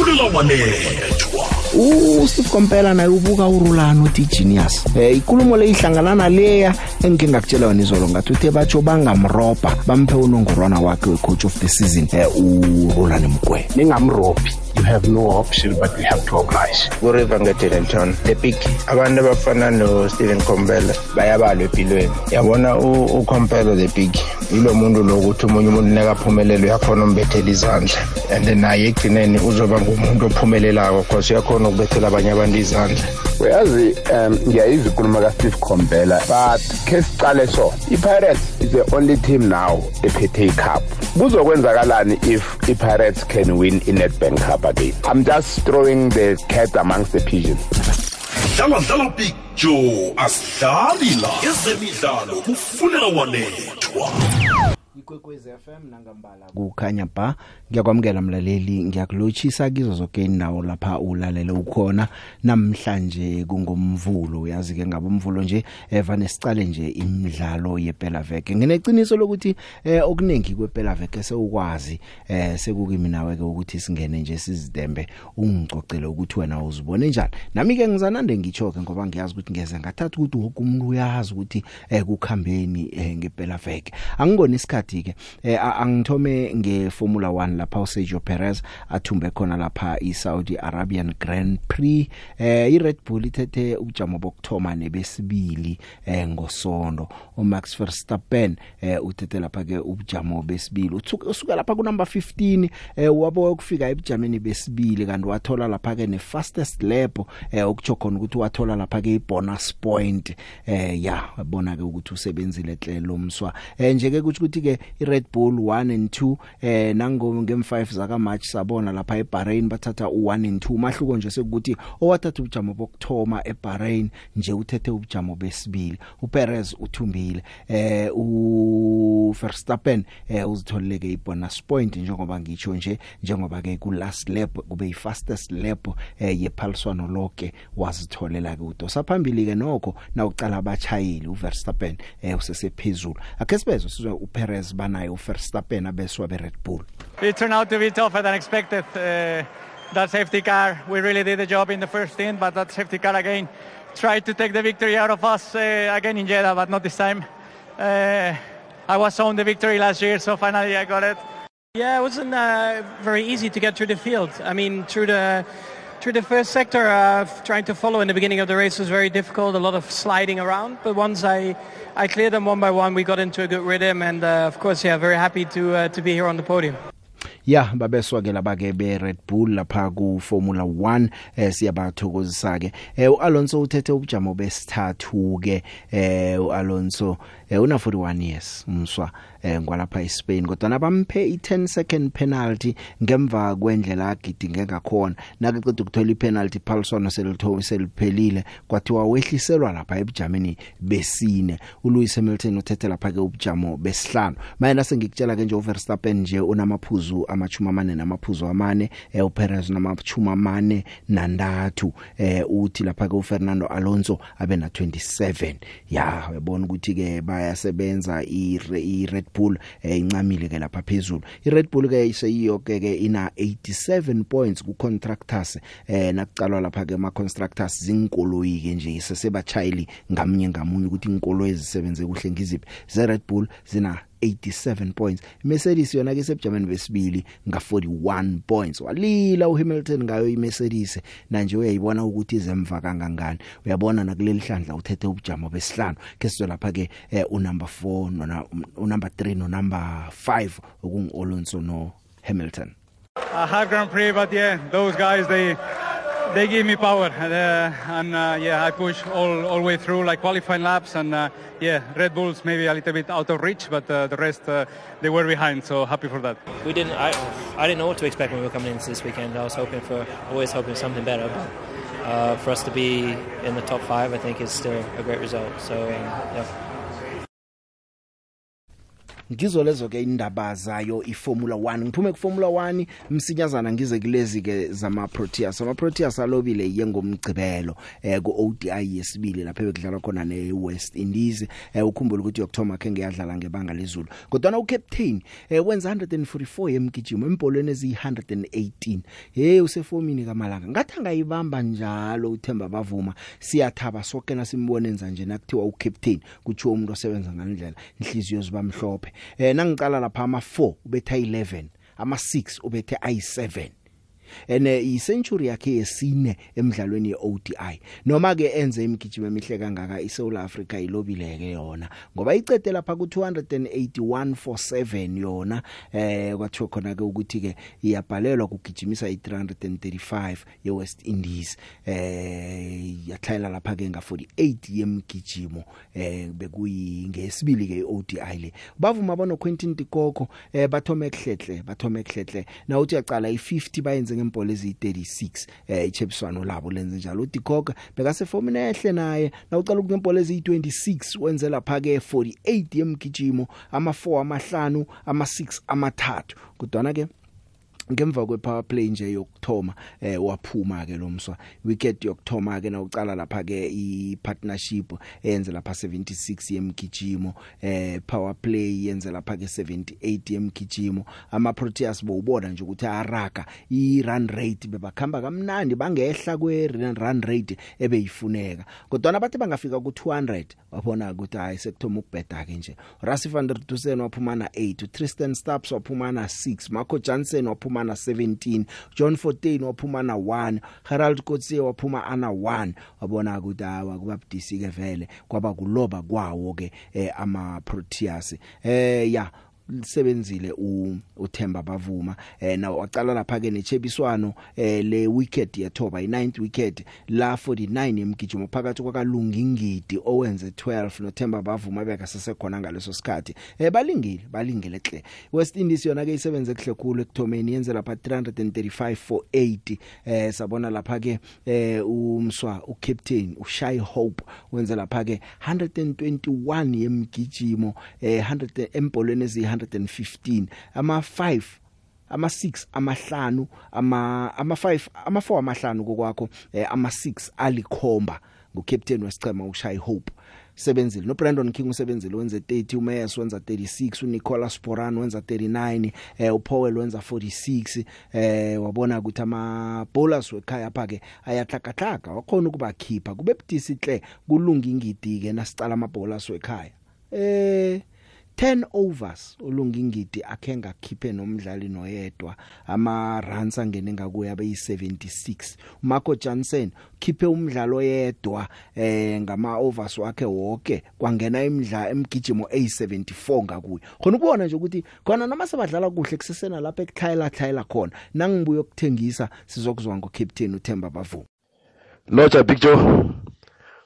ukhululwa wanethwa uSteve Kompela naye ubuka uRulano uthi genius eh ikulumo leyihlangana naleya engingakutshela wena izolo ngathi uthe batsho bangamroba bamphe unongorwana wakhe wecoach of the season eh uRulano Mgwe ningamrobi you have no option but you have to oblige kuriva ngedelen john the big abantu abafana nosteven compela bayabalwa empilweni yabona ucompela the big yilo muntu lokuthi umunye umuntu nekaphumelele uyakhona umbethela izandla and naye ekugcineni uzoba ngumuntu ophumelelako cause uyakhona ukhona ukubethela abanye abantu izandla uyazi um ngiyayizwa ikhuluma kasteve khombela but khe sicale so i-pirates is the only team now ephethe icup kuzokwenzakalani if i-pirates can win i-netbank cup again i'm just throwing the cat amongst the pigeons dlalwa dlalwa big joe asidlali la ezemidlalo kufuneka walethwa ikwekwez f m nangambala kukhanya ba Ngiyakwamukela mlaleli ngiyakulotshisa kizo zonke inawo lapha ulalele ukhona namhlanje kungomvulo uyazi ke ngabe umvulo nje evane eh, sicale nje imidlalo yepela veke ngineqiniso lokuthi eh okuningi kwepela veke sewukwazi eh sekukimi nawe ke ukuthi singene nje sizidembe ungicocele ukuthi wena uzibone njani nami ke ngizanande ngichoke ngoba ngiyazi ukuthi ngeze ngathatha ukuthi wonke umuntu uyazi ukuthi eh kukhambeni eh ngepela veke angibona isikhathi ke eh angithome ngeformula 1 lapha uSergio Perez athumbe khona lapha iSaudi Arabian Grand Prix eh iRed Bull ithethe ujamo bokthoma nebesibili eh ngosonto uMax Verstappen eh uthethe lapha ke ubujamo besibili usuka lapha ku number 15 eh wabo ukufika ebujameni besibili kanti wathola lapha ke ne fastest lap eh okutsho khona ukuthi wathola lapha ke ibonus point eh ya yabona ke ukuthi usebenzile hle lomswa eh nje ke kuthi ukuthi ke iRed Bull 1 and 2 eh nango ngem5 zaka March sabona lapha eBahrain bathatha u1 and 2 mahluko nje sekuthi owathatha ubujamo bokthoma eBahrain nje uthethe ubujamo besibili uPerez uthumbile eh uVerstappen eh uzitholeke ibonus point njengoba ngisho nje njengoba ke ku last lap kube yi fastest lap eh yephaliswano lonke wazitholela ke udosa phambili ke nokho nawucala abachayili uVerstappen eh usesephezulu akhe sibezwe sizwe uPerez banaye uVerstappen abeswa beRed Bull it turned out to be tougher than expected. Uh, that safety car, we really did the job in the first stint, but that safety car again tried to take the victory out of us uh, again in Jeddah, but not this time. Uh, I was on the victory last year, so finally I got it. Yeah, it wasn't uh, very easy to get through the field. I mean, through the through the first sector, uh, trying to follow in the beginning of the race was very difficult. A lot of sliding around, but once I, I cleared them one by one, we got into a good rhythm, and uh, of course, yeah, very happy to uh, to be here on the podium. ya babeswakela bake be Red Bull lapha ku Formula 1 eh siyabathokozisa ke eh uAlonso uthethe ubujamo besithathu ke eh uAlonso eh, una 41 years umswa eh, ngwalapha eSpain kodwa nabamphe i10 second penalty ngemva kwendlela agidinge ngakhona nakuqeda ukuthola ipenalty Paulson selithowe seliphelile kwathiwa wehliselwa lapha eBgermany besine uLewis Hamilton uthethe lapha ke ubujamo besihlanu mayena sengikutshela ke nje uVerstappen nje unamaphuzu amachuma amane namaphuzu amane eh, uPerez namachuma amane nandathu eh uthi lapha ke uFernando Alonso abe na 27 ya uyabona ukuthi ke ba yasebenza iRed Bull eh, incamile ke lapha phezulu iRed Bull ke iseyiyoke ke ina 87 points ku contractors eh nakucalwa lapha ke ama contractors zinkoloyi ke nje sesebatshayeli ngamunye ngamunye ukuthi inkolo ezisebenze kuhle ngiziphi ze Red Bull zina 87 points Mercedes yona ke sebujameni besibili nga 41 points walila uHamilton ngayo iMercedes manje uyayibona ukuthi izemva kangangani uyabona nakuleli hlandla uthethe ubujamo besihlanu ke sizwe lapha ke eh, unumber 4 nona unumber 3 no number 5 okungu Alonso no Hamilton a hard grand prix but yeah those guys they they give me power, uh, and uh, yeah, I push all all way through, like qualifying laps, and uh, yeah, Red Bulls maybe a little bit out of reach, but uh, the rest uh, they were behind, so happy for that. We didn't, I, I didn't know what to expect when we were coming into this weekend. I was hoping for, always hoping something better, but uh, for us to be in the top five, I think is still a great result. So um, yeah. ngizo lezo ke indaba zayo iFormula 1 ngiphume kuFormula 1 msinyazana ngize kulezi ke zama Proteas ama Proteas alobile yengomgcibelo eh ku ODI yesibili lapho bekudlalwa khona ne West Indies eh ukhumbula ukuthi yokthoma ke ngiyadlala ngebanga lezulu kodwa na ucaptain eh wenza 144 yemgijimo empolweni eziyi118 hey usefomini kamalanga ngathi angayibamba njalo uThemba bavuma siyathaba sonke nasimbonenza nje nakuthiwa ucaptain kutsho umuntu osebenza ngandlela inhliziyo zibamhlophe eh nangiqala lapha ama 4 ubetha 11 ama 6 ubethe ayi7 ene uh, icentury yakhe yesine emidlalweni yeODI noma ke enze imigijimo emihle kangaka iSouth Africa ilobileke yona ngoba icede lapha ku 28147 yona eh kwathiwa khona ke ukuthi ke iyabhalelwa kugijimisa i335 yeWest Indies eh yathayela lapha ke nga 48 yemgijimo eh bekuyi ngesibili ke iODI le bavuma bano Quentin Dikoko eh bathoma ekhlekhle bathoma ekhlekhle na uthi yaqala i50 bayenze ngempolo eziyi36 eh ichebiswano labo lenze njalo uDicoka bekasefomini ehle naye nawucala ukungempolo eziyi26 wenze lapha ke 48 yemgijimo ama4 amahlanu ama6 amathathu kudwana ke ngemva kwepower play nje yokthoma eh waphuma ke lomswa wicket yokthoma ke nawucala lapha ke ipartnership yenze lapha 76 yemgijimo eh power play yenze lapha ke 78 yemgijimo ama Proteas bowubona nje ukuthi araga i run rate bebakhamba kamnandi bangehla kwe run rate ebeyifuneka kodwa nabathi bangafika ku 200 wabona ukuthi hayi sekuthoma ukubheda ke nje Rassie van der Dussen waphuma na 8 Tristan Stubbs waphuma na 6 Marco Johnson waphuma waphuma na 17 John 14 waphuma na 1 Harold Kotse waphuma ana 1 wabona ukuthi hawa kubabudisi ke vele kwaba kuloba kwawo ke eh, ama Proteas eh ya lisebenzile uThemba Bavuma eh nawo waqala lapha ke nechebiswano eh le wicket yethoba i9th wicket la 49 emgijimo phakathi kwakalungingidi owenze 12 noThemba Bavuma beka sesekhona ngaleso sikhathi eh balingile balingile hle West Indies yona ke isebenze kuhle kakhulu ekuthomeni yenze lapha 335 for 80 eh sabona lapha ke eh umswa ucaptain uShai Hope wenze lapha ke 121 yemgijimo eh 100 empolweni ezi 115 ama 5 ama 6 amahlanu ama ama 5 ama 4 amahlanu kokwakho eh, ama 6 alikhomba ngucaptain wesichema uShay Hope sebenzile no Brandon King usebenzile wenze 30 uMeyers wenza 36 uNicola Sporan wenza 39 eh uPowell wenza 46 eh wabona ukuthi ama bowlers wekhaya pha ke ayathakathaka wakhona ukubakhipha kube budisi hle kulunga ingidi ke nasicala ama bowlers wekhaya eh 10 overs olungingidi akhenga khiphe nomdlali noyedwa ama runs angene ngakuya be 76 Marco Jansen khiphe umdlalo oyedwa eh ngama overs wakhe wonke kwangena imidla emgijimo A74 ngakuyo khona ukubona nje ukuthi khona noma sebadlala kuhle kusesena lapha ekuthayela thayela khona nangibuye ukuthengisa sizokuzwa ngo captain uThemba Bavuma Locha Big Joe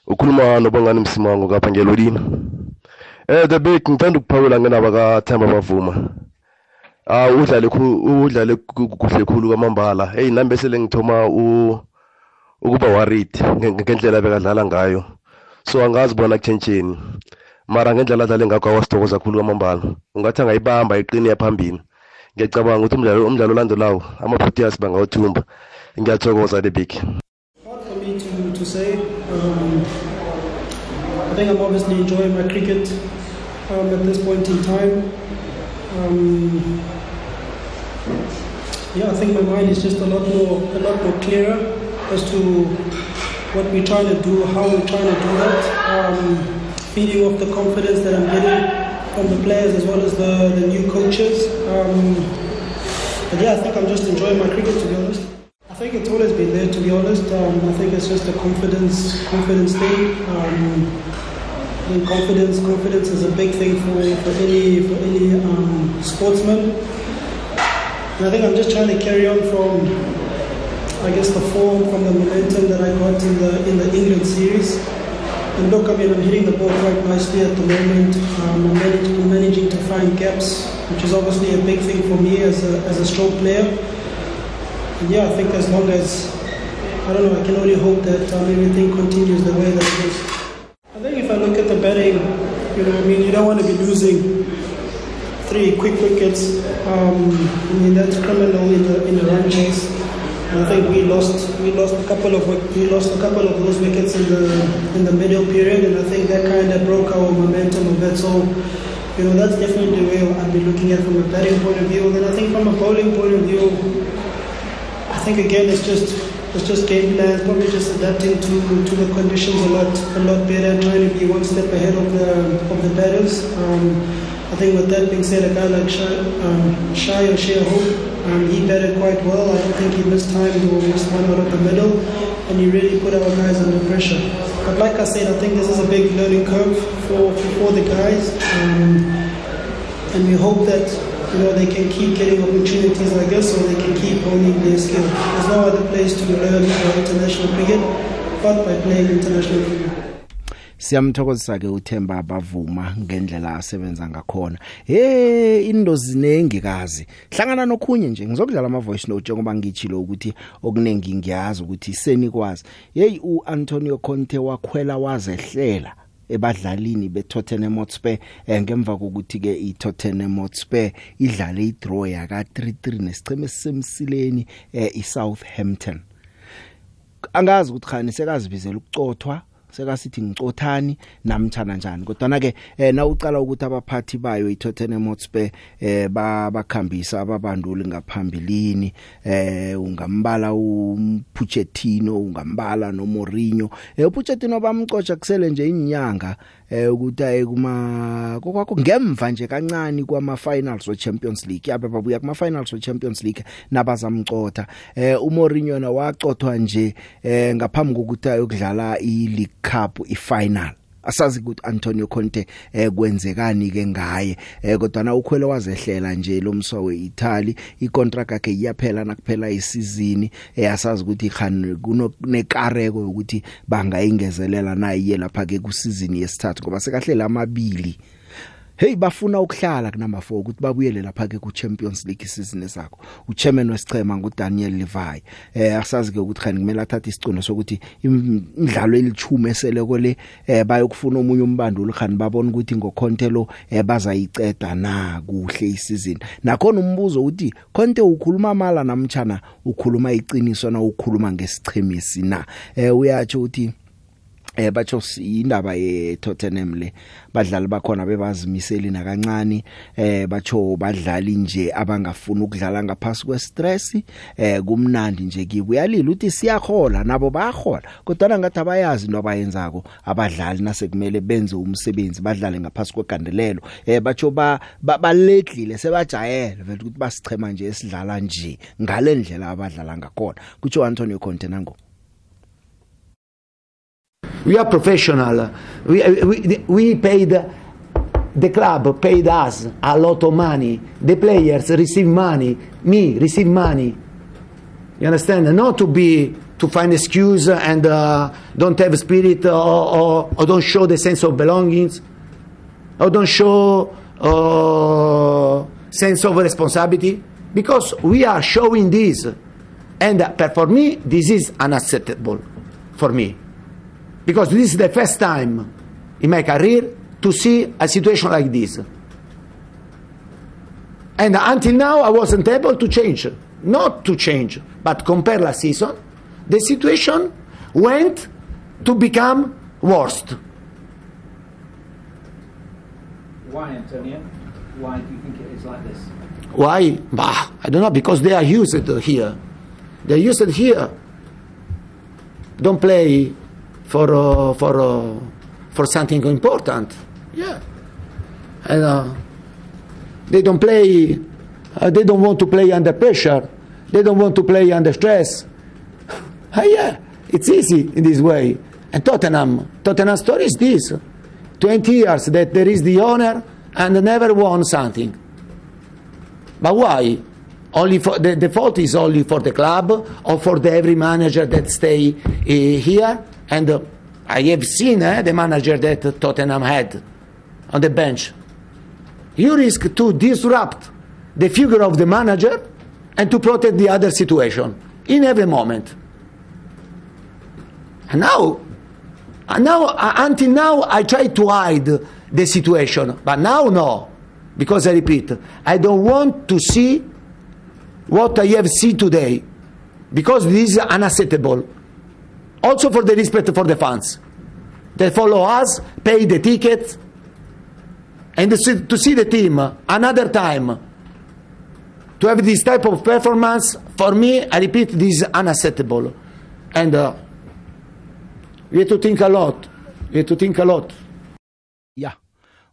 ukhuluma nobongani msimango kapha ngelodini Eh the big ngithanda ukuphawula ngenaba kaThemba Bavuma. Ah udlale udlale kuhle khulu kwamambala. Hey nami bese lengithoma u ukuba worried ngendlela bekadlala ngayo. So angazi bona kutshentsheni. Mara ngendlela adlale ngakho awasithokoza khulu kwamambala. Ungathi angayibamba iqine phambili. Ngiyacabanga ukuthi umdlalo umdlalo olandelayo ama-Proteas bangawuthumba. Ngiyathokoza the big. Hard for me to to say um I think I'm obviously enjoying my cricket um, at this point in time. Um, yeah, I think my mind is just a lot more a lot more clearer as to what we're trying to do, how we're trying to do that. Um, feeding off the confidence that I'm getting from the players as well as the, the new coaches. Um, but yeah, I think I'm just enjoying my cricket to be honest. I think it's always been there to be honest. Um, I think it's just a confidence confidence thing um, and confidence. Confidence is a big thing for, for any for any um, sportsman. And I think I'm just trying to carry on from, I guess, the form from the momentum that I got in the in the England series. And look, I mean, I'm hitting the ball quite nicely at the moment. Um, I'm, manage, I'm managing to find gaps, which is obviously a big thing for me as a as a stroke player. And yeah, I think as long as I don't know, I can only hope that um, everything continues the way quick wickets um, in that criminal in the in the run chase. I think we lost we lost a couple of we lost a couple of those wickets in the in the middle period, and I think that kind of broke our momentum a bit. So, you know, that's definitely the way I'd be looking at from a batting point of view. And then I think from a bowling point of view, I think again it's just it's just game plans, probably just adapting to, to the conditions a lot a lot better, trying to be one step ahead of the of the batters. Um, I think with that being said, a guy like Shai, um, Shai or Sheahu, um, he batted quite well. I don't think he missed time or missed one out of the middle, and he really put our guys under pressure. But like I said, I think this is a big learning curve for, for the guys, um, and we hope that you know, they can keep getting opportunities like this or they can keep honing their skill. There's no other place to learn international cricket but by playing international cricket. siyamthokozisa ke uThemba bavuma ngendlela asebenza ngakhona hey indozi nengikazi hlangana nokhunye nje ngizokudlala ama voice note njengoba ngichilo ukuthi okuningi ngiyazi ukuthi senikwazi hey uAntonio Conte wakhwela wazehlela ebadlalini beTottenham Hotspur eh, ngemva kokuthi ke iTottenham Hotspur idlale idraw ya ka 3-3 nesiceme semsileni eh, iSouthampton angazi ukuthi khani sekazibizela ukucothwa sekasithi ngicothani namtjana njani kodwa ke eh, na uqala ukuthi abaphathi bayo iTottenham Hotspur eh, babakhambisa ababanduli ngaphambilini eh, ungambala uPuchettino ungambala noMourinho eh, uPuchettino bamcotsha kusele nje inyanga eh ukuthi aye kuma kokwakho ngemva nje kancane kwama finals we Champions League yaba babuya kuma finals we Champions League nabazamcotha eh uMourinho na wacothwa nje eh ngaphambi kokuthi ayokudlala i League Cup i final asazi ukuthi Antonio Conte eh kwenzekani ke ngaye eh kodwa na ukhwele wazehlela nje lomswa weItaly icontract yakhe iyaphela nakuphela isizini eh asazi ukuthi khan kunekareko ukuthi bangayingezelela na iye lapha ke kusizini yesithathu ngoba sekahle lamabili hey bafuna ukuhlala kunumber 4 ukuthi babuyele lapha ke ku Champions League season esakho uchairman wesichema nguDaniel Levy eh asazi ke ukuthi khani kumele athathe isicuno sokuthi imidlalo elithume eseleko le eh bayokufuna omunye umbandulo khani babona ukuthi ngokhonte lo eh bazayiceda na kuhle isizini nakhona umbuzo uthi khonte ukhuluma mala namtchana ukhuluma iqiniso na ukhuluma ngesichemisi na eh uyatsho uthi eh batho indaba ye Tottenham le badlali bakhona bebazimiseli nakancane eh batho badlali nje abangafuni ukudlala ngaphasi kwestress eh kumnandi nje kuyalila uthi siyahola nabo bayahola kodwa ngathi abayazi nobayenzako abadlali nasekumele benze umsebenzi badlale ngaphasi kwegandelelo eh batho ba baledlile sebajayele vele ukuthi basichema nje esidlala nje ngale ndlela abadlala ngakhona kutsho Antonio Conte nango We are professional. We, uh, we, we paid, the club paid us a lot of money. The players receive money. Me receive money. You understand? Not to be to find excuse and uh, don't have spirit or, or, or, don't show the sense of belongings or don't show uh, sense of responsibility because we are showing this and uh, for me this is unacceptable for me because this is the first time in my career to see a situation like this. And until now, I wasn't able to change. Not to change, but compare last season, the situation went to become worst. Why, Antonio? Why do you think it is like this? Why? Bah, I don't know, because they are used here. They are used here. Don't play for uh, for uh, for something important. Yeah, and uh, they don't play. Uh, they don't want to play under pressure. They don't want to play under stress. Ah, yeah, it's easy in this way. And Tottenham, Tottenham story is this: twenty years that there is the owner and never won something. But why? Only for, the, the fault is only for the club or for the, every manager that stay uh, here. And uh, I have seen eh, the manager that Tottenham had on the bench. You risk to disrupt the figure of the manager and to protect the other situation in every moment. And now, and now uh, until now, I tried to hide the situation, but now no, because I repeat, I don't want to see what I have seen today, because this is unacceptable, also for the respect for the fans. They follow us, pay the ticket, and to see the team another time, to have this type of performance, for me, I repeat, this is unacceptable. And uh, we have to think a lot. We have to think a lot. Yeah.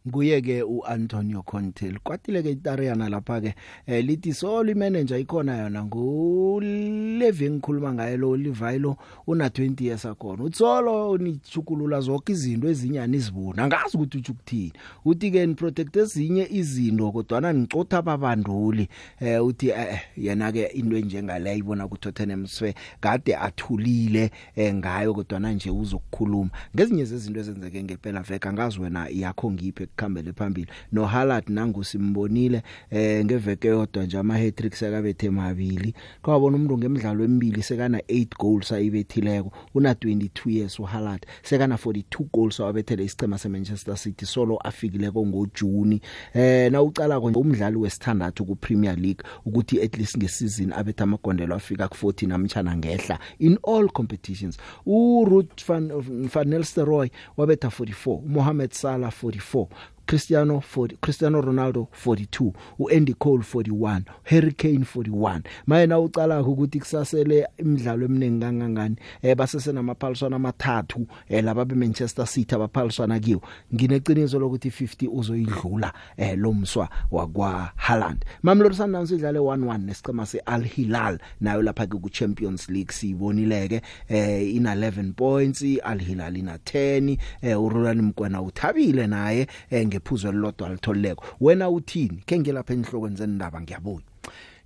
nguye ke uAntonio Conte likwatile ke iTariyana lapha ke eh, lithi solo imanager ikhona yona nguleve ngikhuluma ngaye lo Livayilo una 20 years akhona utsolo nichukulula zonke izinto ezinyana izibona ngazi ukuthi ujukuthini uthi ke ni protect ezinye izinto kodwa nanicotha ababanduli eh uthi eh, eh yena ke into enjengale ayibona ku Tottenham swe kade athulile eh, ngayo kodwa nje uzokukhuluma ngezinye zezinto ezenzeke ngempela veka ngazi wena yakho ngiphe kuhambele phambili noHalad nangu simbonile eh ngeveke yodwa nje ama hat-trick sekabethe mabili kwabona umuntu ngemidlalo emibili sekana 8 goals ayibethileko una 22 years uHalad sekana 42 goals awabethele isicema seManchester City solo afikileko ngoJune eh nawucala konje umdlali wesithandathu kuPremier League ukuthi at least ngesizini abethe amagondelo afika ku40 namtchana ngehla in all competitions uRuud van van Nistelrooy wabetha 44 uMohamed Salah 44 Cristiano 40 Cristiano Ronaldo 42 uAndy Cole 41 Harry Kane 41 maye na ucala ukuthi kusasele imidlalo eminingi kangangani eh basese namaphaliswana amathathu eh laba be Manchester City abaphaliswana kiwo ngineqiniso lokuthi 50 uzoyidlula eh lomswa wakwa Haaland Mamelodi Sundowns idlale 1-1 nesicema seAl Hilal nayo lapha ke ku Champions League siyibonileke eh ina 11 points Al Hilal ina 10 eh uRulani Mkwena uthabile naye eh ngephuzo elilodwa litholeko wena uthini ke ngilapha enhlokweni zendaba ngiyabuya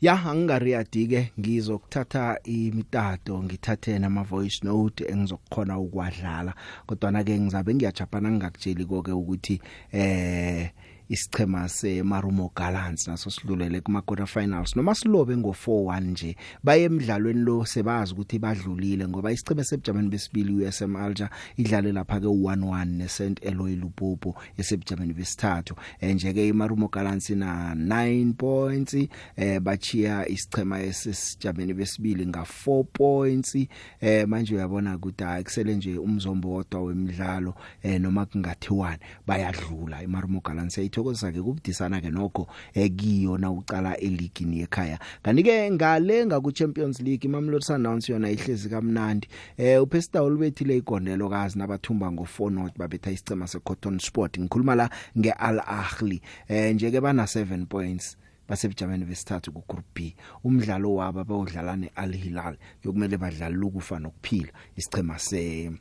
ya angariyadi ke ngizokuthatha imitato ngithathe nama voice note engizokukhona ukwadlala kodwa na ke ngizabe ngiyajapana ngingakutsheli konke ukuthi eh isichema seMarumo Gallants naso sidlulele kuma quarter finals noma silobe ngo4-1 nje baye emidlalweni lo sebazi ukuthi badlulile ngoba isicheme sebujameni besibili uSM Alger idlale lapha ke 1-1 neSaint Eloi Lupopo esebujameni besithathu eh, nje ke iMarumo Gallants na 9 points eh bachiya isichema esesijameni besibili nga4 points eh manje uyabona ukuthi akusele nje umzombo wodwa wemidlalo eh noma kungathiwani bayadlula iMarumo Gallants siyathokoza ke kubudisana ke nokho ekiyona eh, ucala eligini ekhaya kanike ngalenga ku Champions League Mamelodi Sundowns yona ihlezi kamnandi eh uPester ulubethile igondelo kazi nabathumba ngo 4-0 babetha isicema seCotton Sport ngikhuluma la ngeAl Ahly eh nje ke bana 7 points basebujameni besithathu ku group B umdlalo wabo bawudlala neAl Hilal yokumele badlale ukufa nokuphila isicema se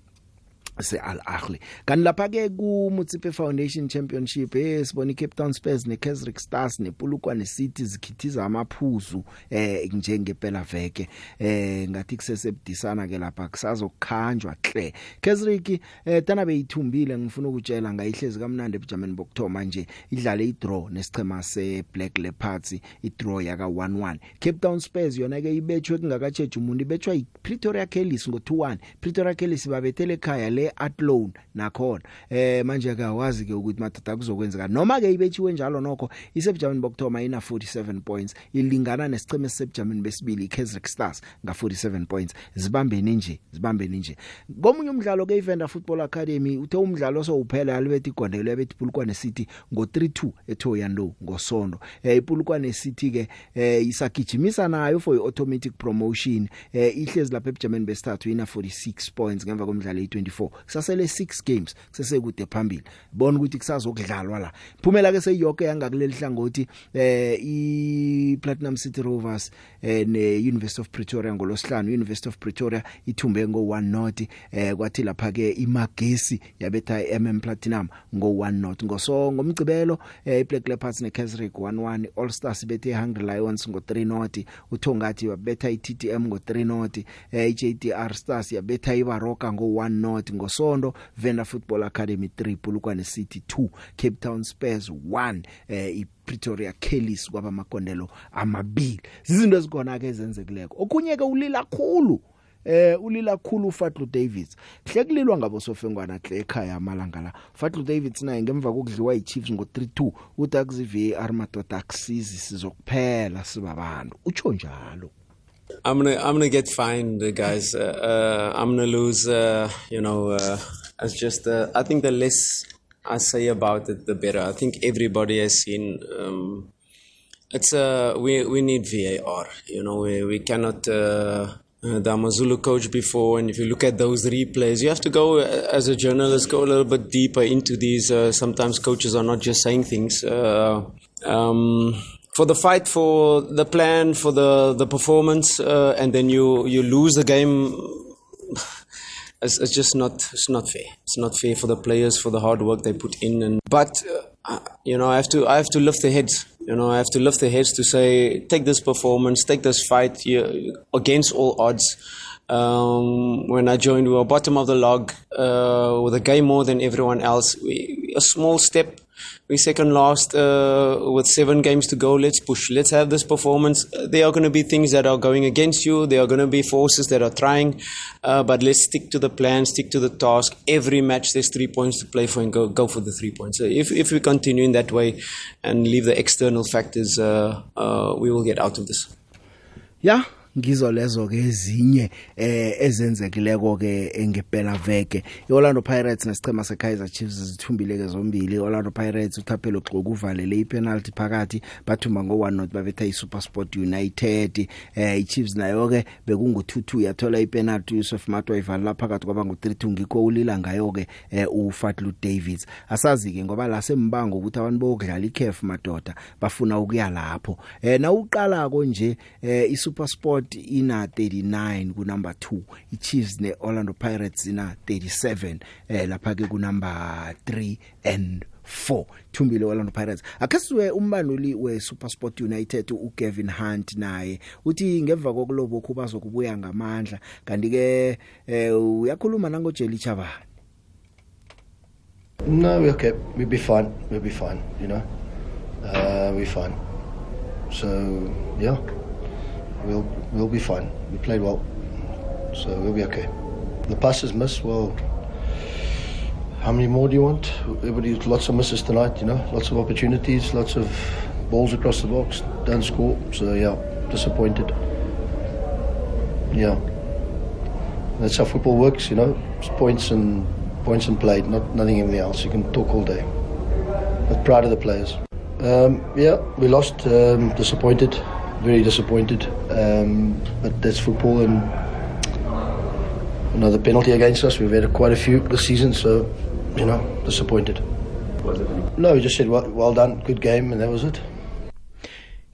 se-Al Ahly kanti lapha ke ku Mutsipe Foundation Championship eh sibona iCape Town Spurs neKaizer Stars nePulukwane City zikhithiza amaphuzu eh njengepela veke eh ngathi kusesebudisana ke lapha kusazokhanjwa hle Kaizer eh tana beyithumbile ngifuna ukutshela ngayihlezi kamnandi ebujameni bokthoma nje idlale idraw nesichema seBlack Leopards idraw yaka 1-1 Cape Town Spurs yona ke ibetshwe kungakatsheje umuntu ibetshwa iPretoria Kellys ngo 2-1 Pretoria Kellys babethele ekhaya le e-atloan nakhona eh manje ke awazi ke ukuthi madoda kuzokwenzeka noma ke ibethiwe njalo nokho isebujameni bokthoma ina 47 points ilingana nesiceme sebujameni besibili iKaizer Stars nga 47 points zibambene nje zibambene nje komunye umdlalo ke iVenda Football Academy uthe umdlalo so uphela alibeti igondelo yabethi Pulukwane City ngo 3-2 eThoyando ngosondo eh Pulukwane City ke eh isagijimisa nayo for automatic promotion eh ihlezi lapha ebujameni besithathu ina 46 points ngemva komdlalo e24 kusasele 6 games kusesekude phambili bona ukuthi kusazokudlalwa la phumela ke seyonke yangakuleli hlangothi eh i Platinum City Rovers eh ne University of Pretoria ngolosihlanu University of Pretoria ithumbe ngo 1 not eh kwathi lapha ke imagesi yabetha MM Platinum ngo 1 not ngoso ngomgcibelo eh iBlack Leopards neKaizersburg 1-1 All Stars bethe Hungry Lions ngo 3 not uthongathi wabetha iTTM ngo 3 not eh iJDR Stars yabetha iBaroka ngo 1 not ngosondo Venda Football Academy 3 Bulukwane City 2 Cape Town Spurs 1 eh i Pretoria Kellys kwaba makondelo amabili izinto ezikhona ke ezenzekileko okunye ke ulila khulu eh ulila khulu uFatlu Davids hle kulilwa ngabo sofengwana hle ekhaya amalanga la Fatlu Davids naye ngemva kokudliwa yiChiefs ngo32 uthi akuzivi armadoda akusizi sizokuphela sibabantu utsho njalo I'm gonna I'm gonna get fined, guys. Uh, uh I'm gonna lose. Uh, you know, uh, it's just uh, I think the less I say about it, the better. I think everybody has seen. Um, it's uh, we we need VAR. You know, we we cannot. Uh, I'm uh, a Zulu coach before, and if you look at those replays, you have to go as a journalist go a little bit deeper into these. sometimes coaches are not just saying things. Um, for the fight, for the plan, for the the performance, uh, and then you you lose the game. it's, it's, just not it's not fair. It's not fair for the players for the hard work they put in. And but uh, uh you know I have to I have to lift the heads. You know I have to lift the heads to say take this performance, take this fight you, against all odds. Um, when I joined, we were bottom of the log uh, with a game more than everyone else. We, a small step we second last uh, with seven games to go. Let's push. Let's have this performance. Uh, there are going to be things that are going against you. There are going to be forces that are trying, uh, but let's stick to the plan, stick to the task. Every match there's three points to play for, and go go for the three points. So if if we continue in that way, and leave the external factors, uh, uh we will get out of this. Yeah, ngizo lezo ke ezinye eh ezenzekileko ke ngempela veke iOrlando Pirates nesicema seKaizer Chiefs zithumbileke zombili iOrlando Pirates uthaphela ugxoku uvalele ipenalty phakathi bathuma ngo 1 not babetha iSuperSport United eh iChiefs nayo ke bekungu 2-2 yathola ipenalty uSef Matwa ivalela phakathi kwaba ngo 3-2 ngikho ulila ngayo ke eh, uFatlu Davids asazi ke ngoba la sembango ukuthi abantu bokudlala iCAF madoda bafuna ukuya lapho eh na uqala konje eh iSuperSport Sport ina 39 ku number 2 iChiefs neOrlando Pirates ina 37 eh lapha ke ku number 3 and 4 thumbile Orlando Pirates akasiwe umbanuli weSuperSport United uGavin Hunt naye uthi ngemva kokulobo khubazo kubuya ngamandla kanti ke eh, uyakhuluma nango Jelly Chavani No, we're okay. We'll be fine. We'll be fine, you know. Uh we'll be fine. So, yeah. we'll, we'll be fine. We played well, so we'll be okay. The passes missed, well, how many more do you want? Everybody, lots of misses tonight, you know, lots of opportunities, lots of balls across the box, don't score. So, yeah, disappointed. Yeah. That's how football works, you know, it's points and points and played, not nothing else. You can talk all day. But proud of the players. Um, yeah, we lost, um, disappointed. very disappointed. Um, but that's football and another penalty against us. We've had quite a few this season, so you know, disappointed. No, he just said well, well done, good game, and that was it.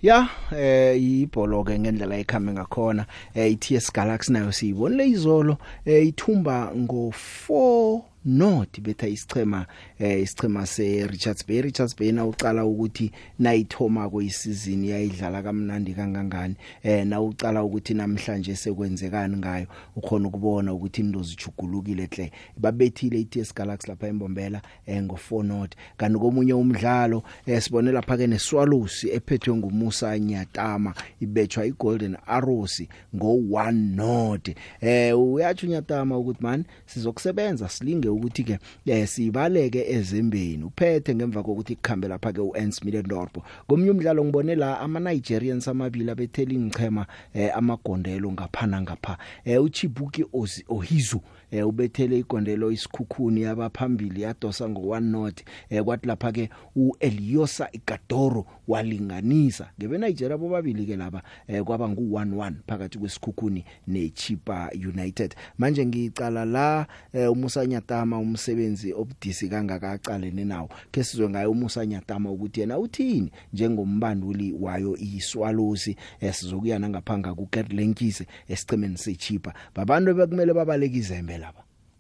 ya eh ibholo ke ngendlela ekhame ngakhona eh iTS Galaxy nayo siyibonile izolo eh ithumba ngo 4 North betha isichema eh isichema seRichards Bay Richards Bay na uqala ukuthi nayithoma kuyisizini yayidlala kamnandi kangangani eh na uqala ukuthi namhlanje sekwenzekani ngayo ukhona ukubona ukuthi into zijugulukile hle babethile iTS Galaxy lapha embombela eh ngo 4 not kanti komunye umdlalo esibone eh, lapha ke neSwallows ephethwe nguMusa Nyatama ibetshwa iGolden Arrows ngo 1 not eh uyathi unyatama ukuthi man sizokusebenza silinge umyalelo ukuthi ke eh, sibaleke ezembeni uphethe ngemva kokuthi ikhambe lapha ke uAns Middendorp komunye umdlalo ngibone la ama Nigerians amabili abetheli ngichema eh, amagondelo ngaphana ngapha eh, uChibuki Ohizu eh, ubethele igondelo isikhukhuni yabaphambili yadosa ngo1 not eh, kwathi lapha ke uEliosa Igadoro walinganisa ngebe Nigeria bobabili ke laba eh, kwaba ngu11 phakathi kwesikhukhuni neChipa United manje ngicala la eh, uMusa Nyatama umsebenzi obudisi kangaka aqalene nawo ke sizwe ngaye uMusa Nyatama ukuthi yena uthini njengombanduli wayo iswalosi eh, sizokuya nangaphanga kuGetlenkise esicemeni seChipa babantu bekumele babalekizembe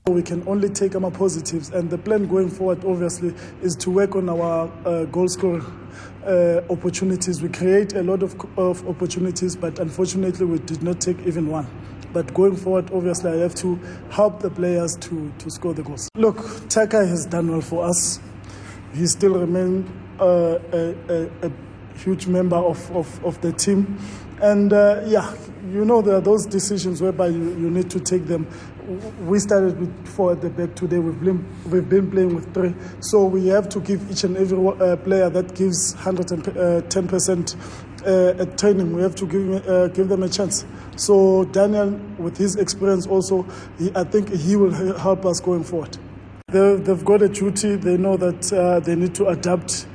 We can only take our positives, and the plan going forward, obviously, is to work on our uh, goal scoring uh, opportunities. We create a lot of, of opportunities, but unfortunately, we did not take even one. But going forward, obviously, I have to help the players to, to score the goals. Look, Taka has done well for us. He still remains uh, a, a, a, huge member of, of, of the team. And uh, yeah, you know, there are those decisions whereby you, you need to take them. we started with four at the back today. We've been, we've been playing with three. So we have to give each and every uh, player that gives 110% uh, uh, at training, we have to give, uh, give them a chance. So Daniel, with his experience also, he, I think he will help us going forward. They, have got a duty. They know that uh, they need to adapt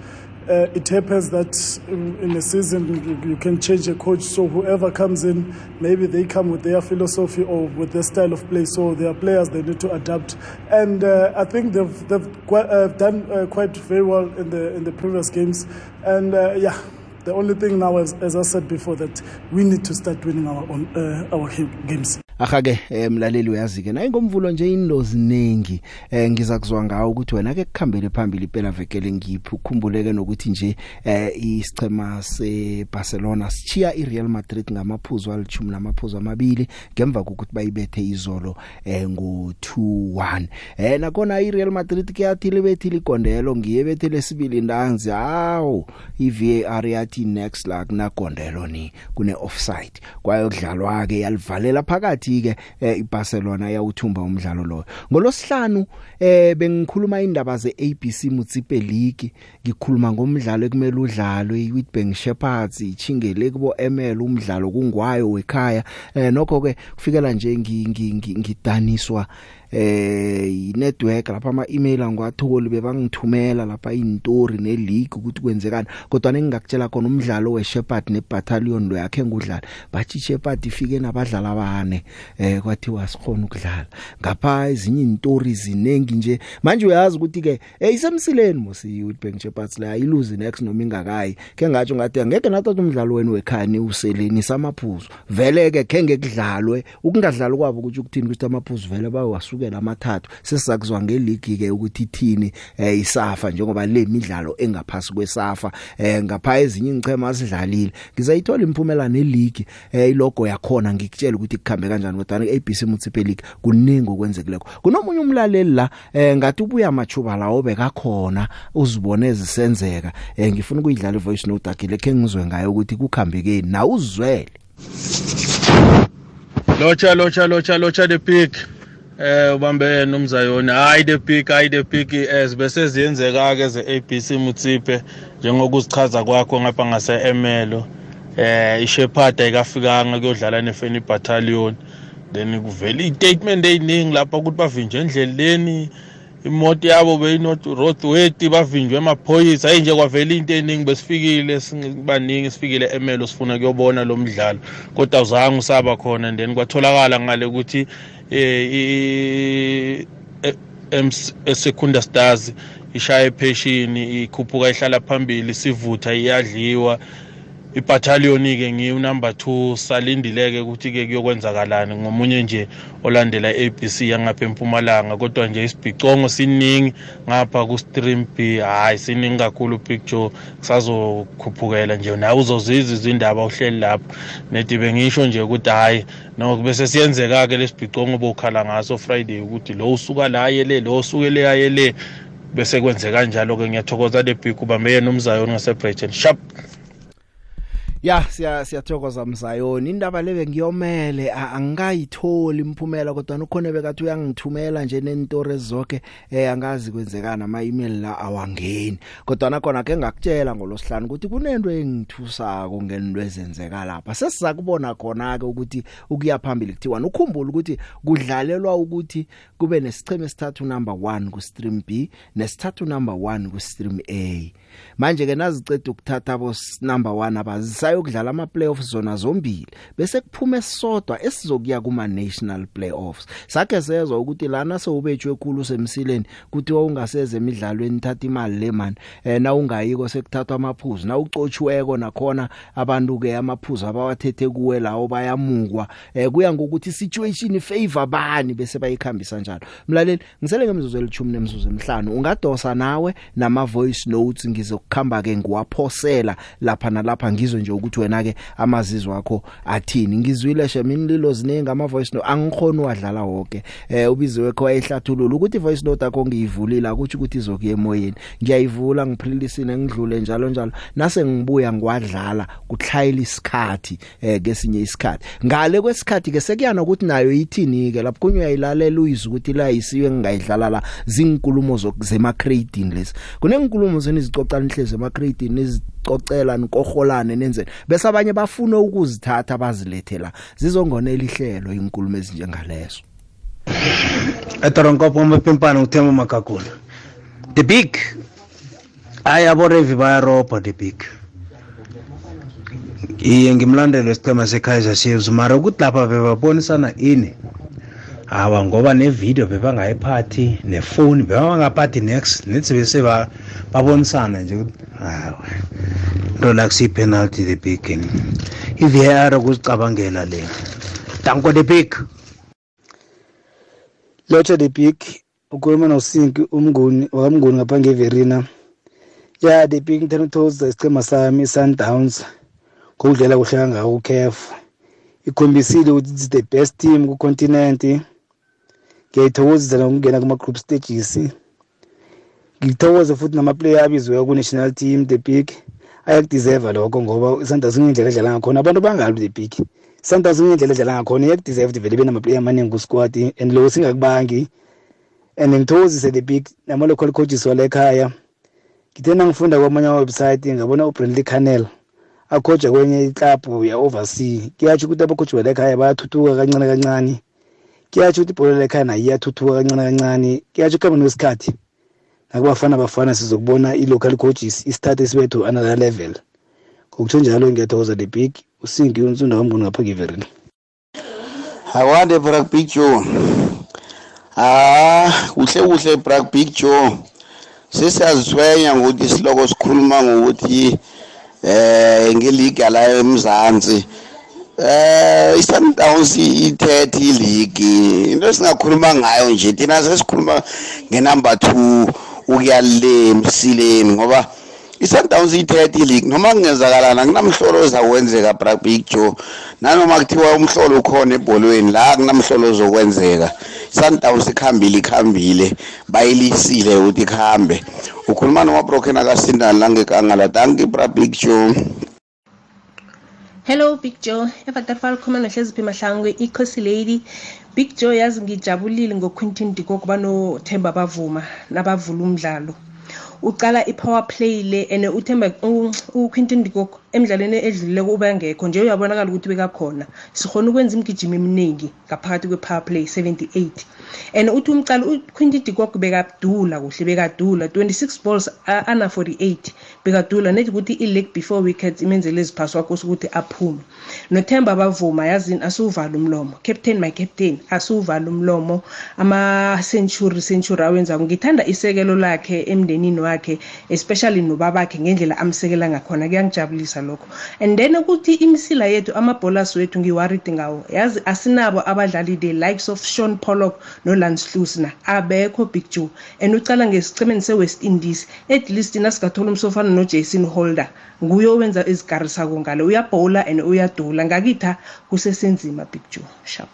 Uh, it happens that in, in a season you, you, can change a coach. So whoever comes in, maybe they come with their philosophy or with their style of play. So their players they need to adapt. And uh, I think they've they've quite, uh, done uh, quite very well in the in the previous games. And uh, yeah, The only thing now, is, as I said before, that we need to start winning our own, uh, our games. Akhage emlaleli eh, uyazi ke nayi ngomvulo nje indozi nengi eh ngiza kuzwa ngawo ukuthi wena ke kukhambele phambili impela vekele ngiphi ukukhumbuleke nokuthi nje eh isichema seBarcelona sichiya iReal Madrid ngamaphuzu alithumi namaphuzu amabili ngemva kokuthi bayibethe izolo eh ngo2-1 eh nakona iReal Madrid kuyathi libethi ligondelo ngiyebethe lesibili ndanzi hawo iVAR yathi ethi next la kunagondelo ni kune offside kwayodlalwa ke yalivalela phakathi ke eh, iBarcelona yawuthumba umdlalo lo ngolosihlanu eh bengikhuluma indaba ze ABC Mutsipe League ngikhuluma ngomdlalo ekumele udlalwe iWitbank Shepherds ichingele kubo ML umdlalo kungwayo wekhaya eh nokho ke kufikela nje ngidaniswa ngi, ngi, ngi eh inetwork lapha ama email angwatholi bebangithumela lapha intori neleague ukuthi kwenzekani kodwa ningakutshela khona umdlalo weShepard neBattalion lo yakhe ngudlala bathi Shepard ifike nabadlali abane eh kwathiwa sikhona ukudlala ngapha ezinye intori ziningi nje manje uyazi ukuthi ke eyisemsileni eh, mosi youth bank Shepard la iluzi next noma ingakayi ke ngathi ngathi angeke nathatha umdlalo wenu wekhani useleni samaphuzu vele ke kenge kudlalwe ukungadlali kwabo ukuthi ukuthini ukuthi amaphuzu vele bayawasuka ke lamathathu sesizakuzwa ngeligi ke ukuthi ithini eh, isafa njengoba le midlalo engaphasi kwesafa eh, ngapha ezinye ingchema asidlalile ngizayithola imphumela neligi eh, ilogo yakhona ngikutshela ukuthi ikhambe kanjani kodwa ABC Municipal League kuningi okwenzekileko kunomunye umlaleli la eh, ngathi ubuya machuba lawo bekakhona uzibone ezisenzeka eh, ngifuna ukuyidlala ivoice note akile ke ngizwe ngayo ukuthi kukhambekeni na uzwele locha locha locha locha the pick eh ubambe nomzayona hayi the pick hayi the pick is eh, bese ziyenzeka ke ze ABC Mutsipe njengokuzichaza kwakho ngapha ngase Emelo eh ishephada ikafikanga kuyodlala nefeni battalion then kuvela i-statement eyiningi lapha ukuthi bavinjwe endleleni imoto yabo beyino-roadwet bavinjwe emaphoyisa hayi nje kwavela into eningi besifikile baningi sifikile emelo sifuna kuyobona lo mdlalo kodwa uzange usaba khona and then kwatholakala ngale ukuthi eSekhunda e, e Stars ishaya epheshini ikhuphuka ihlala phambili sivutha iyadliwa ibathaliyoni-ke ngiwunumber two salindileke ukuthi-ke kuyokwenzakalani ngomunye nje olandela i-abc yangapha empumalanga kodwa nje isibhicongo siningi ngapha ku-stream b hhayi siningi kakhulu picture kusazokhuphukela nje nawe uzoziza izindaba uhleli lapho nedi bengisho nje ukuthi hhayi no bese siyenzeka-ke lesibhicongo bowukhala ngaso friday ukuthi lo usuka la ayele lo usuke le ayele bese kwenzeka njalo-ke ngiyathokoza lebhig ubambe yena umzayo ongasebrighton sharp ya siya siyathokoza mzayoni indaba lebe ngiyomele angikayitholi imphumela kodwa ukhona bekathi uyangithumela nje nentori zonke eh angazi kwenzekana ama email la awangeni kodwa nakona ke ngakutshela ngolosihlanu ukuthi kunento engithusako ngeninto ezenzeka lapha sesiza kubona khona ke ukuthi ukuya phambili kuthiwa ukhumbula ukuthi kudlalelwa ukuthi kube nesicheme sithathu number 1 ku stream B nesithathu number 1 ku stream A manje ke naziceda ukuthatha bo number 1 abazisayokudlala ama playoffs zona zombili bese kuphume sodwa esizokuya kuma national playoffs sakhe sezwa ukuthi lana sewubetshwe ekhulu semsileni kuthiwa ungaseze emidlalweni thatha imali le man eh na ungayiko sekuthathwa amaphuzu na ucotshweko nakhona abantu ke amaphuzu abawathethe kuwe lawo bayamukwa eh kuya ngokuthi situation favor bani bese bayikhambisa njalo mlaleli ngisele ngemzuzu elithumi nemzuzu emihlanu ungadosa nawe nama voice notes ngiz ngizokukhamba ke ngiwaphosela lapha nalapha ngizwe nje ukuthi wena ke amazizwe akho athini ngizwile she mina lilo ziningi ama voice note angikhona uwadlala wonke eh ubiziwe kho ayihlathulula ukuthi voice note akho ngiyivulile akuthi ukuthi izokuye emoyeni ngiyayivula ngiphilisine ngidlule njalo njalo nase ngibuya ngwadlala kuthlayela isikhathi eh kesinye isikhathi ngale kwesikhathi ke sekuyana ukuthi nayo yithini ke lapho kunye uyayilalela uyizwa ukuthi la isiwe ngingayidlala la zinkulumo zokuzema credit lesi kunenkulumo zenizicoca niqala nihleze emacredit nizicocela nikoholane nenzeni bese abanye bafuna ukuzithatha bazilethela zizongonela ihlelo inkulumo ezinjengalezo etoronkopo mpimpana uthemo makakula the big ayaborevi bayarobha the big iye ngimlandelo isichema sekaizer chiefs mara ukuthi lapha bebabonisana ini hawa ngoba nevidiyo bebangayiphathi nefoni bebangaphathi next nithi bese babonisana nje ukuthi hawa lona kusiyi-penalty the big and i-var ukuzicabangela le danko the big lotsha the big ukhuluma nosinki umnguni wakamnguni ngapha ngeverina ya the big ngithanda ukuthokoza isichema sami i-sundowns ngokudlela kuhle kangako ukhefu ikhombisile ukuthi it's the best team kucontinent ngiyayithokozisa nokungena kuma-group stages ngithokoze futhi nama-player abiziweyo ku-national team the big ayakudeserva lokho ngoba isanders kungendlela edlala ngakhona abantu bangalwi the big isanders kungendlela edlala ngakhona iyakudeserve vele benamaplayer amaningi kusquad and loko singakubangi and ngithokozise the big nama-local coaches wala ekhaya ngithe nangifunda kwamanye amawebsayithi ngabona ubrandley canel akhoja kwenye iklabhu ya-oversea kuyatsho ukuthi abakhoji wala ekhaya bayathuthuka kancane kancane kuyatsho ukuthi ibhola lekhaya nayo iyathuthuka kancane kancane kuyatsho kuhamba nesikhathi nakubafana bafana sizokubona i-local coaches isithathe sibethu another level ngokutsho njalo ngiyathokoza the big usingi unsunda wamboni ngapha ngiverini akwande brak big joe ah kuhle kuhle brak big joe sesiyaziswenya ngokuthi isiloko sikhuluma ngokuthi eh ngeliga la emzansi eh isundowns ithethe iligi into singakhuluma ngayo nje thina sesikhuluma ngenumber 2 ukuya le msileni ngoba isundowns ithethe iligi noma kungenzakalana kunamhlolo ozakwenzeka big joe nanoma kuthiwa umhlolo ukhona ebholweni la kunamhlolo ozokwenzeka isundowns ikhambile ikhambile bayilisile ukuthi ikhambe ukhuluma noma broken akasindani langekangala thank you big joe hello big joe evaterfal khuluma nohleziphi mahlangu i-cosi lady big joe yazi ngijabulile ngoquintin dikok banothemba bavuma nabavula umdlalo ucala i-power play le and uthemba uquintin dikok emidlalweni edlulileko ubangekho nje uyabonakala ukuthi bekakhona sikhona ukwenza imigijimo eminingi ngaphakathi kwe-power play 78 and uthi umcala uquinty dikok bekadula kuhle bekadula 26 balls ana-48 bekadula nethi ukuthi i-lake before wickets imenzele iziphasi wakho sokuthi aphume nothemba bavuma yazini asiwuvale umlomo captain my captain asiwuvale umlomo ama-century century awenzako ngithanda isekelo lakhe emndenini wakhe especially nobabakhe ngendlela amsekela ngakhona kuyangijabulisa lokho and then ukuthi imisila yethu ama-bowlers wethu ngiwaridi ngawo yazi asinabo abadlali the likes of sean pollock nolance hlusna abekho big joe and ucala ngesicemeni se-west indies at least nasingathola umsofana nojason holder nguye owenza ezikarisako ngale uyabhowula and uyadula ngakitha kusesenzima big joe sharp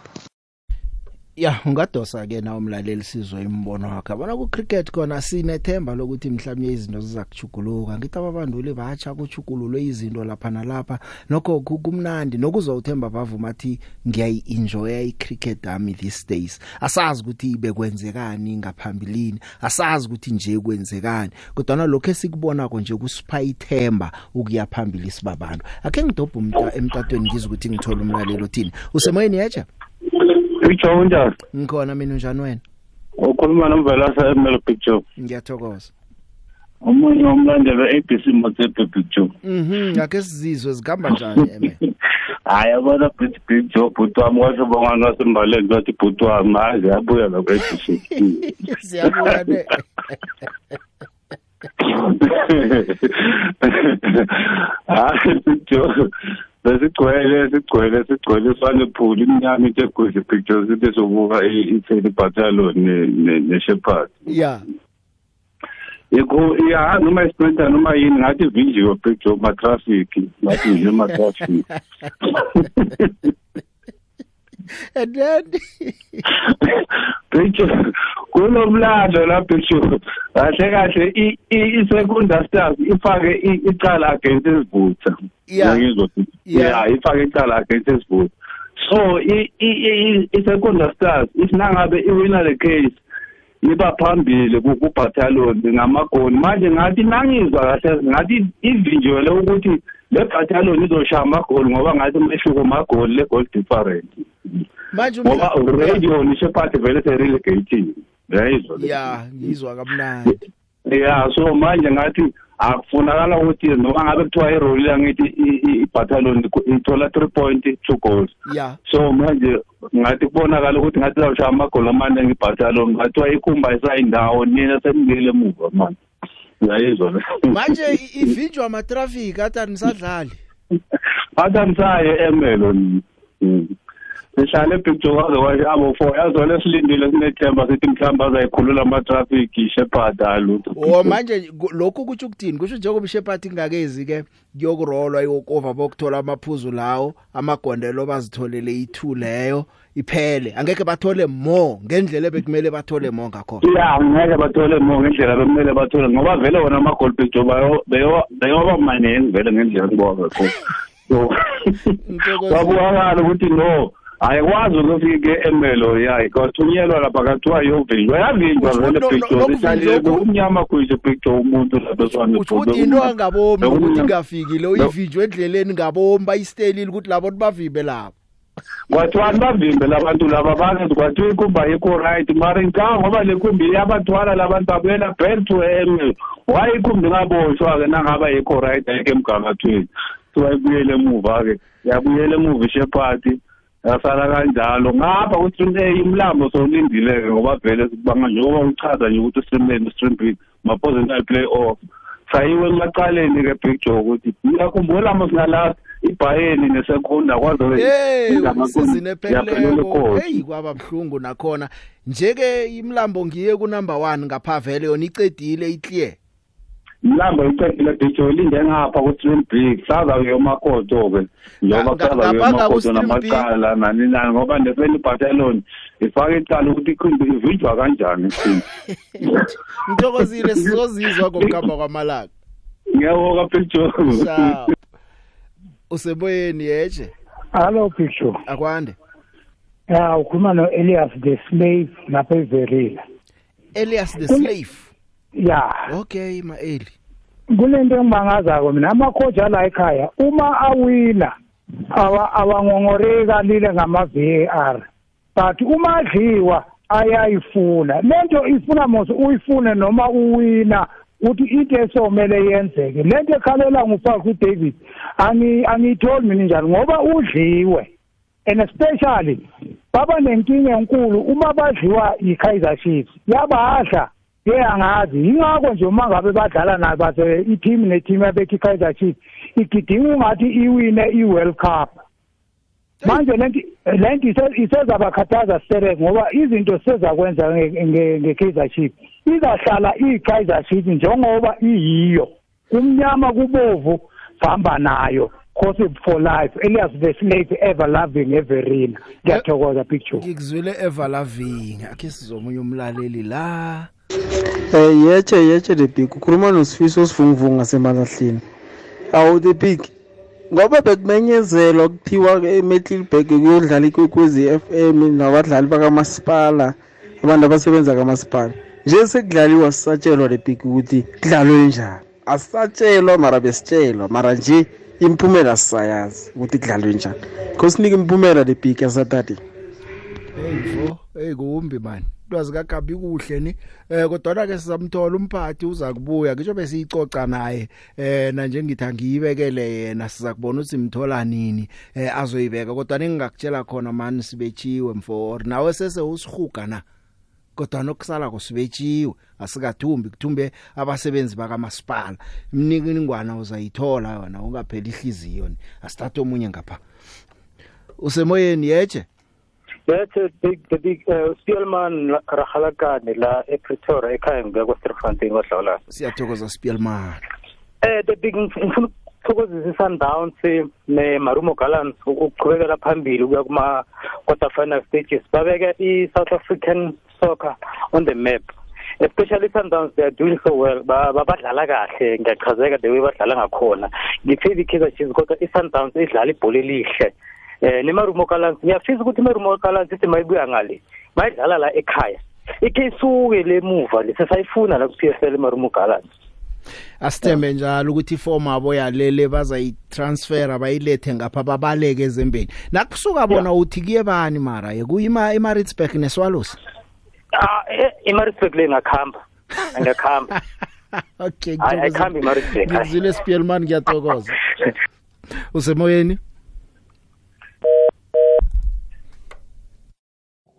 ya ungadosa ke na umlaleli sizwe imbono wakhe bona ku cricket khona sinethemba lokuthi mhlawumbe izinto zizakuchuguluka ngithi ababanduli batsha kuchugululwe izinto lapha nalapha nokho kumnandi nokuzowuthemba bavuma athi ngiyayi enjoy i cricket ami these days asazi ukuthi ibe kwenzekani ngaphambilini asazi ukuthi nje kwenzekani kodwa nalokho esikubona konje kusipha ithemba ukuya phambili sibabantu akhe ngidobha umnta emtatweni ngizwe ukuthi ngithola umlaleli othini usemoyeni yacha Picture unjani? Ngikhona mina unjani wena? Ukhuluma nomvelasa eMelo Picture. Ngiyathokoza. Umunye umlandeli ABC Motsepe Picture. Mhm, ngakhe sizizwe zigamba njani eme? Eh, hayi abona big big job bhuti wami kwasho bonga nasembaleni bathi bhuti wami manje yabuya la ABC. Siyabuya ne. Ah, big job. besigcwele sigcwele sigcwele ifanephuli imnyama into eguzi pictures into ezobuka i-tele battalion ne-shepherd ya yikho ya noma isprinter noma yini ngathi video picture ma traffic ngathi nje ma traffic and then picture kunomlando lapho isho kahle kahle i-secondary stars ifake icala against isivutha ngizothi yeah ifake icala against isivutha so i-secondary stars if nangabe iwina le case iba phambili kubhathaloni ngamagoli manje ngathi nangizwa kahle ngathi ivinjwele ukuthi le bhathaloni izoshaya amagoli ngoba ngathi umehluko magoli le-goal difference ngoba radio nisho part vele serelegating uyayizwa ya ngizwa kamnandi ya so manje ngathi akufunakala ukuthi noma ngabe kuthiwa iroli langithi i-battalion ithola three point two goals yeah. so manje ngathi kubonakala ukuthi ngathi zawushaya amagoli amaningi i-battalion ngathiwa ikhumba isayindawo nina senibuyele emuva manje uyayizwa manje ivinjwa amatraffic atanisadlali atanisayo emelo nina sihlale ebhicjokazi kwashabo four yazona esilindile sinethemba sithi mhlawumbe azayikhulula ama-traffic shepherd alutho o oh, manje lokhu kutsho ukuthini kusho njengoba ishepherd ingakezi ke kuyokurolwa iyokova bokuthola amaphuzu lawo amagondelo bazitholele i-two leyo iphele angeke bathole more ngendlela bekumele bathole more ngakhona ya ngeke bathole more ngendlela bekumele bathole ngoba vele wona ama-goal picture beyoba manengi vele ngendlela engibona ngakhona so kwakubakala ukuthi no ayikwazi ukuthi-ke emelo yayo kwathunyelwa lapha kathiwa yovinjwa yavinjwa vele picture ithanje umnyama kuyise picture umuntu lapeswaneuthi into angabomi ukuthi ingafikile uyivinjwa endleleni ngabomi bayistelile ukuthi labantu bavimbe lapho kwathiwani bavimbe labantu laba bangathi kwathiwa ikumba yikho right mara ngicanga ngoba le kumbi iyabathwala labantu babuyela back to emelo waye ikumbi ngaboshwa-ke nangaba yikho right ayikho emgangathweni siwayibuyele emuva-ke yabuyela emuva ishephathi yasala kanjalo ngapha ku-stream a umlambo sowulindileke ngoba vele sikubanga njengoba uchaza nje ukuthi u-stream a stream b ma-positional play off sayiwe emacaleni ke big joe ukuthi uyakhumbula mo singalapha ibhayeni nesekhunda kwazobe eyi kwaba buhlungu nakhona nje-ke imlambo ngiye kunumber one ngapha vele yona icedile iclear mlambo icebile bhijo ulinde ngapha ku-streambrick sazawuye umakoto-ke njengoba sazawuye umakoto namacala nani nani ngoba neselibateloni ifake icala ukuthi ikhumbi ivinjwa kanjani ikhumbi ngithokozile sizozizwa ngokuhamba kwamalanga ngiyaboka bhijo useboyeni yeje hallo bhijo akwande ya ukhuluma no-elias the slave ngapha everila elias the slave ya okay ma-eli kunento engibangazako mina amakhoja la ekhaya uma awina awangongoreka lile ngama-v a r but uma adliwa ayayifuna lento ifuna mose uyifune noma uwina uthi into esomele yenzeke lento ekhalela ngufaka uDavid angiyitholi mina njalo ngoba udliwe and especially baba nenkinga enkulu uma badliwa yiKaizer Chiefs yabadla ye angazi yingakho nje uma ngabe badlala nayo base i-team ne-team yabekho i-kaizer chief igidinga ungathi iwine i-world cup manje lento isezabakhathaza sterek ngoba izinto sezakwenza nge-kaizer chief izahlala iyi-kaizer chief njengoba iyiyo kumnyama kubovu famba nayo gossip for life elias veslate everloving everina ngiyathokoza picture ngikuzwile everloving akhe sizomunye umlaleli la Eh, yetshe, yetshe the big, ukhuluma noSifiso Sivunguvungu ngasemalahleni. Awu the big, ngoba bekumenyezelwa kuthiwa eMiddelburg kuyodlala ikwekwezi i-FM nabadlali bakamasipala abantu abasebenza kamasipala nje sekudlaliwa sisatshelwa le big ukuthi kudlalwe njani asisatshelwa mara besitshelwa mara nje imiphumela sisayazi ukuthi kudlalwe njani khosinike imiphumela le big yasatadi Eyivo, eyikumbi man. Ulwazi kagabi kuhle ni. Eh kodwa ke sizamthola umphathi uza kubuya ngisho bese icoca naye. Eh na nje ngithi angiyibekele yena siza kubona ukuthi imthola nini eh azoyibeka. Kodwa ningakutshela khona man sibetshiwe mfo. Nawe sese usihuga na. kodwa nokusala kusibetshiwe asikathumbi kuthumbe abasebenzi bakamasipala imniki ningwana uzayithola yona ungapheli ihliziyo ni asithathe omunye ngapha usemoyeni yeje bethe the big uSpielman uh, rahalakane la ePretoria ekhaya ngakwaSterfontein kwadlawula siyathokoza uSpielman eh the big ngifuna ukuthokozisa iSundowns neMarumo Gallants ukuqhubekela phambili kuya kuma quarter final stages babeke iSouth African soccer on the map especially Sundowns they are doing so well babadlala kahle ngiyachazeka the way badlala ngakhona ngithi iKaizer Chiefs kodwa iSundowns idlala ibhola elihle eh nemarumo kalansi ngiyafisa ukuthi imarumo kalansi ithi mayibuya ngale mayidlala la ekhaya ikhesuke lemuva lesisayifuna la ku PSL imarumo kalansi asithembe njalo ukuthi ifomu abo yalele bazayitransfera bayilethe ngapha babaleke ezembeni nakusuka bona uthi kuye bani mara ekuyima eMaritzburg neSwallows ah eMaritzburg eh, lengakhamba angakhamba okay ngizile Spielman ngiyatokoza usemoyeni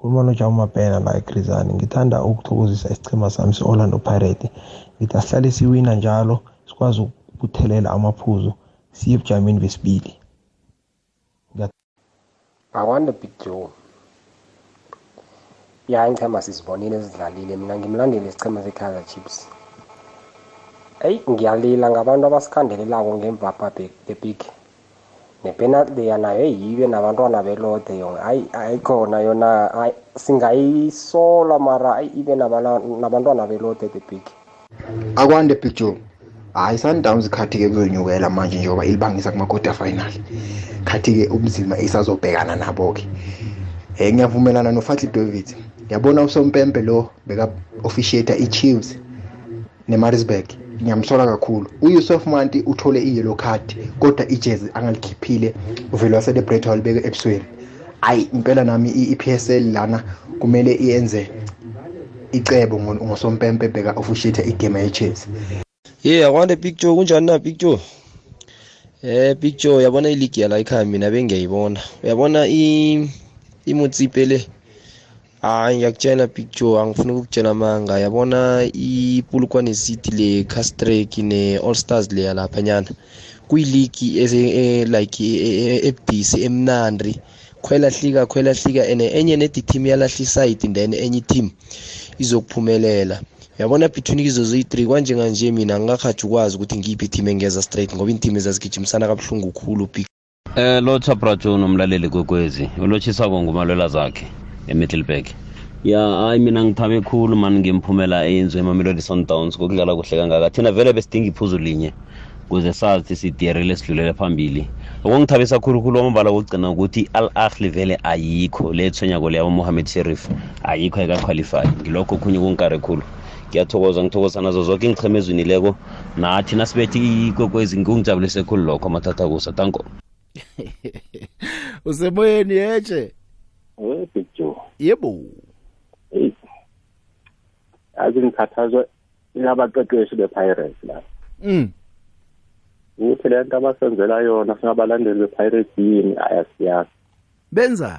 UManotsha Mapena la eGrizani ngithanda ukuthokozisa isichema sami se-Orlando Pirates ngithi asihlale siwina njalo sikwazi ukubuthelela amaphuzu siye ebujameni besibili akwanda big joe ya ichema sizibonile zidlalile mina ngimlandeli isichema se-kaizer chiefs eyi ngiyalila ngabantu abasikhandelelako ngemvapha bebig nepenalty yanayo eyiyo nabantwana belode yona hayi ayikhona yona hayi singayisola mara hayi ibe nabantwana belode the big akwande big joe hayi sundowns khathi-ke kuzoyinyukela manje njengoba ilibangisa kumakwata final khathi-ke umzima isazobhekana nabo-ke um ngiyavumelana nofatli david ngiyabona usompempe lo beka-officiator i-chiefs nemarisburg ngiyamsola kakhulu uYusuf Manti uthole iyellow card kodwa ijezi angalikhiphile uvele waselebrate walibeke ebusweni ayi impela nami iPSL lana kumele iyenze icebo ngosompempe bheka ofushithe igame yechess yeah akwande picture kunjani na picture eh picture yabona iligi yala ekhaya mina bengiyayibona uyabona i imotsipele hayi ngiyakutshela picture angifuni ukukutshela manga yabona ipulukwane city le castrek ne-all stars le yalapha nyana kuyiligi e, like e, e, ebudisi emnandri khwela hlika khwela hlika and enye nedi team yalahla isayidi then enye team izokuphumelela uyabona between izo zoyi-three kwanjenganje mina ngingakhathi ukwazi ukuthi ngiyiphi team engeza straight ngoba iintim ezazigijimisana kabuhlungu khulu pic um eh, lotsha brajo nomlaleli kwekwezi ulotshisako ngumalwela zakhe emiddleburg ya hayi mina ngithabe khulu mani ngemphumela eyenzwe emamelodi sundowns kokudlala kuhle kangaka thina vele besidinga iphuzu linye kuze sazi sidiyerile sidlulele phambili okungithabisa khulukhulu amabala kokugcina ukuthi al ahli vele ayikho le thwenyako leya umohammed sherif ayikho ayikakhwalify ngilokho okhunye kunkare khulu ngiyathokoza ngithokoza nazo zonke ingichema ezwinileko nathi nasibethi ikwekwezi ngikungijabulise khulu lokho amathatha kusa tanko usemoyeni yetshe Wephi Joe? Yebo. Eh. Azingikhathazwa ingabaqeqeshi bePirates la. Mm. Ukuthi le nto abasenzela yona singabalandeli bePirates yini ayasiyazi. Benza.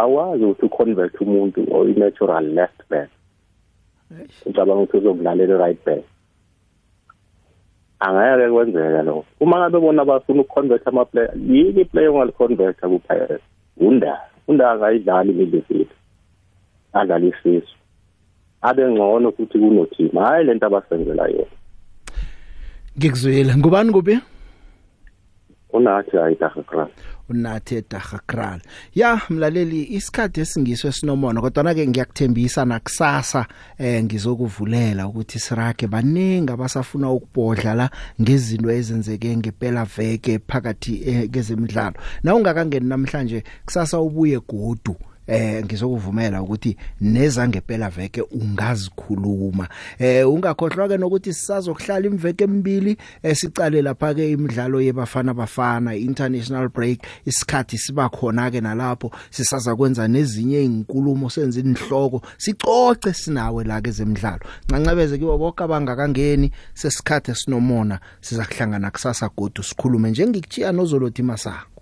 Awazi ukuthi uconvert umuntu oyi-natural left back. Ngicabanga ukuthi uzokudlalela right back. angeke kwenzeka lokho uma ngabe bona bafuna ukuconvert ama player yini iplayer ongaliconvert ku Pirates unda unda akayidlali midfield adlala isizwe abe ngcono futhi kunothima hayi lento abasenzela yona ngikuzwile ngubani kuphi unathi hayi takhakra uNathe Dagakral ya mlaleli isikade esingiso esinomono kodwa na ke ngiyakuthembisa nakusasa eh ngizokuvulela ukuthi sirage baningi abasafuna ukubhodla la ngezinto ezenzeke ngempela veke phakathi eh, kezemidlalo na ungakangeni namhlanje kusasa ubuye godu eh ngizokuvumela ukuthi nezangempela veke ungazikhuluma eh ungakhohlwa ke nokuthi sisazokuhlala imveke emibili eh, sicale lapha ke imidlalo yebafana bafana international break isikhathi siba khona ke nalapho sisaza kwenza nezinye izinkulumo senze inhloko sicoce sinawe la ke zemidlalo ncancebeze kiwo bonke abangakangeni sesikhathi sinomona siza kuhlangana kusasa godu sikhulume njengikuchiya nozolothi masango